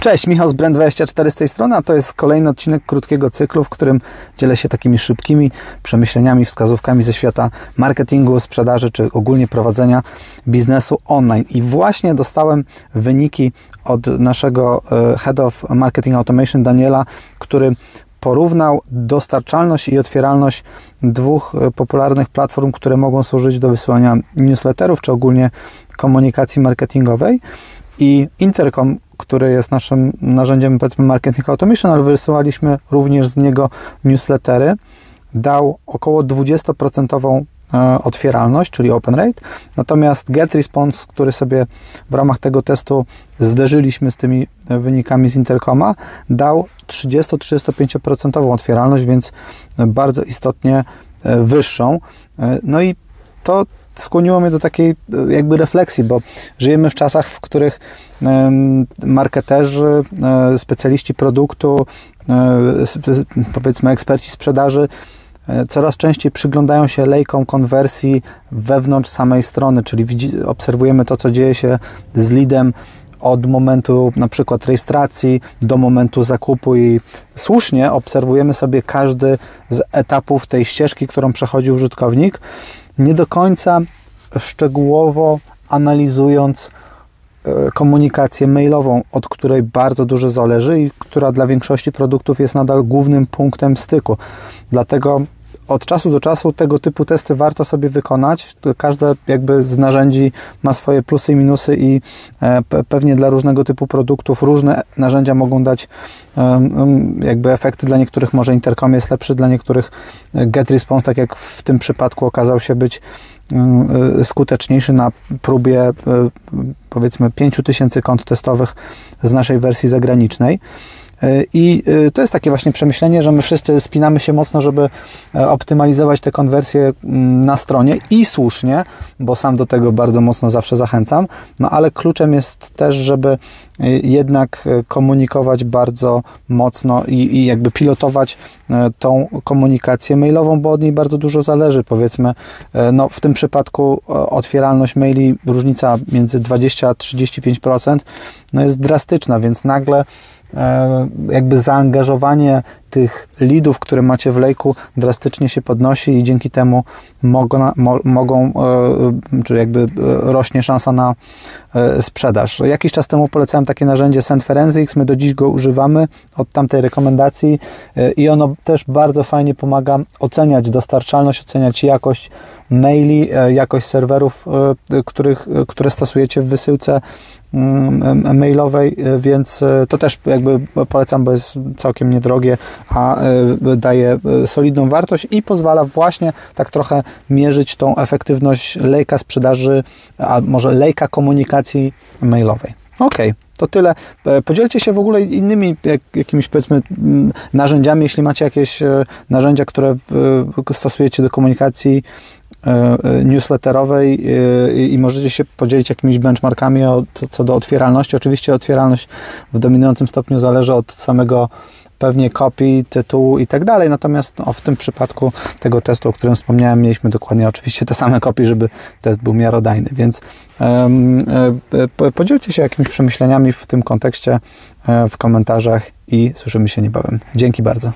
Cześć, Michał z Brand24 z tej strony, a to jest kolejny odcinek krótkiego cyklu, w którym dzielę się takimi szybkimi przemyśleniami, wskazówkami ze świata marketingu, sprzedaży czy ogólnie prowadzenia biznesu online. I właśnie dostałem wyniki od naszego e, Head of Marketing Automation Daniela, który porównał dostarczalność i otwieralność dwóch e, popularnych platform, które mogą służyć do wysyłania newsletterów czy ogólnie komunikacji marketingowej. I Intercom który jest naszym narzędziem, powiedzmy, marketing automation, ale wysyłaliśmy również z niego newslettery, dał około 20% e, otwieralność, czyli open rate. Natomiast get response, który sobie w ramach tego testu zderzyliśmy z tymi wynikami z Intercoma, dał 30-35% otwieralność, więc bardzo istotnie e, wyższą. E, no i to skłoniło mnie do takiej jakby refleksji, bo żyjemy w czasach, w których marketerzy, e, specjaliści produktu, e, powiedzmy eksperci sprzedaży e, coraz częściej przyglądają się lejkom konwersji wewnątrz samej strony, czyli obserwujemy to, co dzieje się z leadem od momentu na przykład rejestracji do momentu zakupu i słusznie obserwujemy sobie każdy z etapów tej ścieżki, którą przechodzi użytkownik, nie do końca szczegółowo analizując E, komunikację mailową, od której bardzo dużo zależy i która dla większości produktów jest nadal głównym punktem styku. Dlatego od czasu do czasu tego typu testy warto sobie wykonać. Każde jakby z narzędzi ma swoje plusy i minusy i e, pewnie dla różnego typu produktów różne narzędzia mogą dać jakby efekty. Dla niektórych może Intercom jest lepszy, dla niektórych e, Get Response, tak jak w tym przypadku okazał się być e, skuteczniejszy na próbie powiedzmy 5000 kont testowych z naszej wersji zagranicznej. E, I e, to jest takie właśnie przemyślenie, że my wszyscy spinamy się mocno, żeby e, optymalizować te konwersje mm, na stronie i słusznie, bo sam do tego bardzo mocno zawsze zachęcam, no ale kluczem jest też, żeby jednak komunikować bardzo mocno i, i jakby pilotować tą komunikację mailową, bo od niej bardzo dużo zależy. Powiedzmy, no w tym przypadku otwieralność maili, różnica między 20 a 35% no jest drastyczna, więc nagle jakby zaangażowanie tych lidów, które macie w lejku drastycznie się podnosi i dzięki temu mogą, mogą e, czy jakby e, rośnie szansa na sprzedaż. Jakiś czas temu polecałem takie narzędzie Send Forensics, my do dziś go używamy od tamtej rekomendacji i ono też bardzo fajnie pomaga oceniać dostarczalność, oceniać jakość maili, jakość serwerów, których, które stosujecie w wysyłce mailowej, e, więc e, to też jakby polecam, bo jest całkiem niedrogie, a e, daje solidną wartość i pozwala właśnie tak trochę mierzyć tą efektywność lejka sprzedaży, a może lejka komunikacji mailowej. Ok, to tyle. Podzielcie się w ogóle innymi jak, jakimiś powiedzmy narzędziami, jeśli macie jakieś narzędzia, które stosujecie do komunikacji newsletterowej e, i możecie się podzielić jakimiś benchmarkami o, co do otwieralności. Oczywiście otwieralność w dominującym stopniu zależy od samego pewnie kopii, tytułu i tak dalej. Natomiast no, w tym przypadku tego testu, o którym wspomniałem, mieliśmy dokładnie oczywiście te same kopie, żeby test był miarodajny. Więc e, podzielcie się jakimiś przemyśleniami w tym kontekście e, w komentarzach i słyszymy się niebawem. Dzięki bardzo.